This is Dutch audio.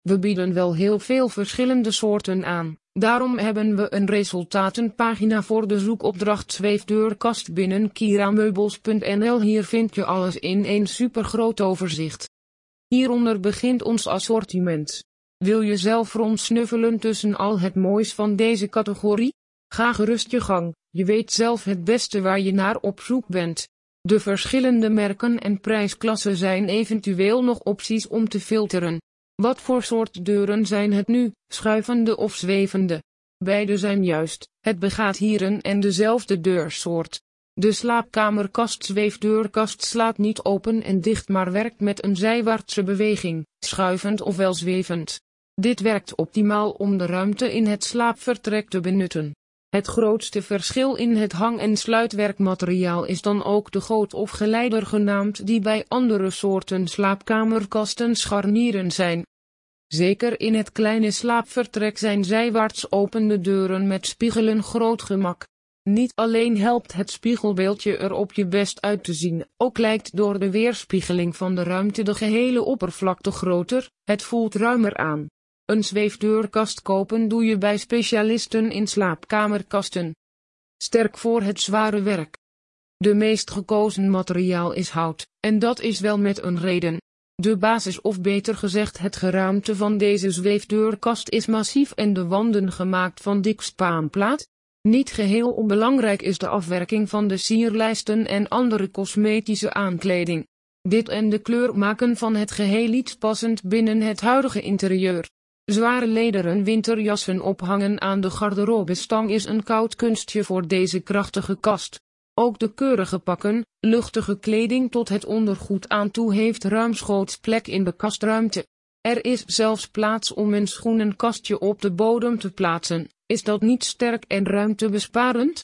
We bieden wel heel veel verschillende soorten aan. Daarom hebben we een resultatenpagina voor de zoekopdracht zweefdeurkast binnen kirameubels.nl. Hier vind je alles in een supergroot overzicht. Hieronder begint ons assortiment. Wil je zelf rondsnuffelen tussen al het moois van deze categorie? Ga gerust je gang, je weet zelf het beste waar je naar op zoek bent. De verschillende merken en prijsklassen zijn eventueel nog opties om te filteren. Wat voor soort deuren zijn het nu, schuivende of zwevende? Beide zijn juist, het begaat hier een en dezelfde deursoort. De slaapkamerkast zweefdeurkast slaat niet open en dicht maar werkt met een zijwaartse beweging, schuivend ofwel zwevend. Dit werkt optimaal om de ruimte in het slaapvertrek te benutten. Het grootste verschil in het hang- en sluitwerkmateriaal is dan ook de goot of geleider genaamd die bij andere soorten slaapkamerkasten scharnieren zijn. Zeker in het kleine slaapvertrek zijn zijwaarts opende deuren met spiegelen groot gemak. Niet alleen helpt het spiegelbeeldje er op je best uit te zien, ook lijkt door de weerspiegeling van de ruimte de gehele oppervlakte groter, het voelt ruimer aan. Een zweefdeurkast kopen doe je bij specialisten in slaapkamerkasten. Sterk voor het zware werk. De meest gekozen materiaal is hout, en dat is wel met een reden. De basis of beter gezegd het geraamte van deze zweefdeurkast is massief en de wanden gemaakt van dik spaanplaat. Niet geheel onbelangrijk is de afwerking van de sierlijsten en andere cosmetische aankleding. Dit en de kleur maken van het geheel iets passend binnen het huidige interieur. Zware lederen winterjassen ophangen aan de garderobestang is een koud kunstje voor deze krachtige kast. Ook de keurige pakken, luchtige kleding tot het ondergoed aan toe heeft ruimschoots plek in de kastruimte. Er is zelfs plaats om een schoenenkastje op de bodem te plaatsen. Is dat niet sterk en ruimtebesparend?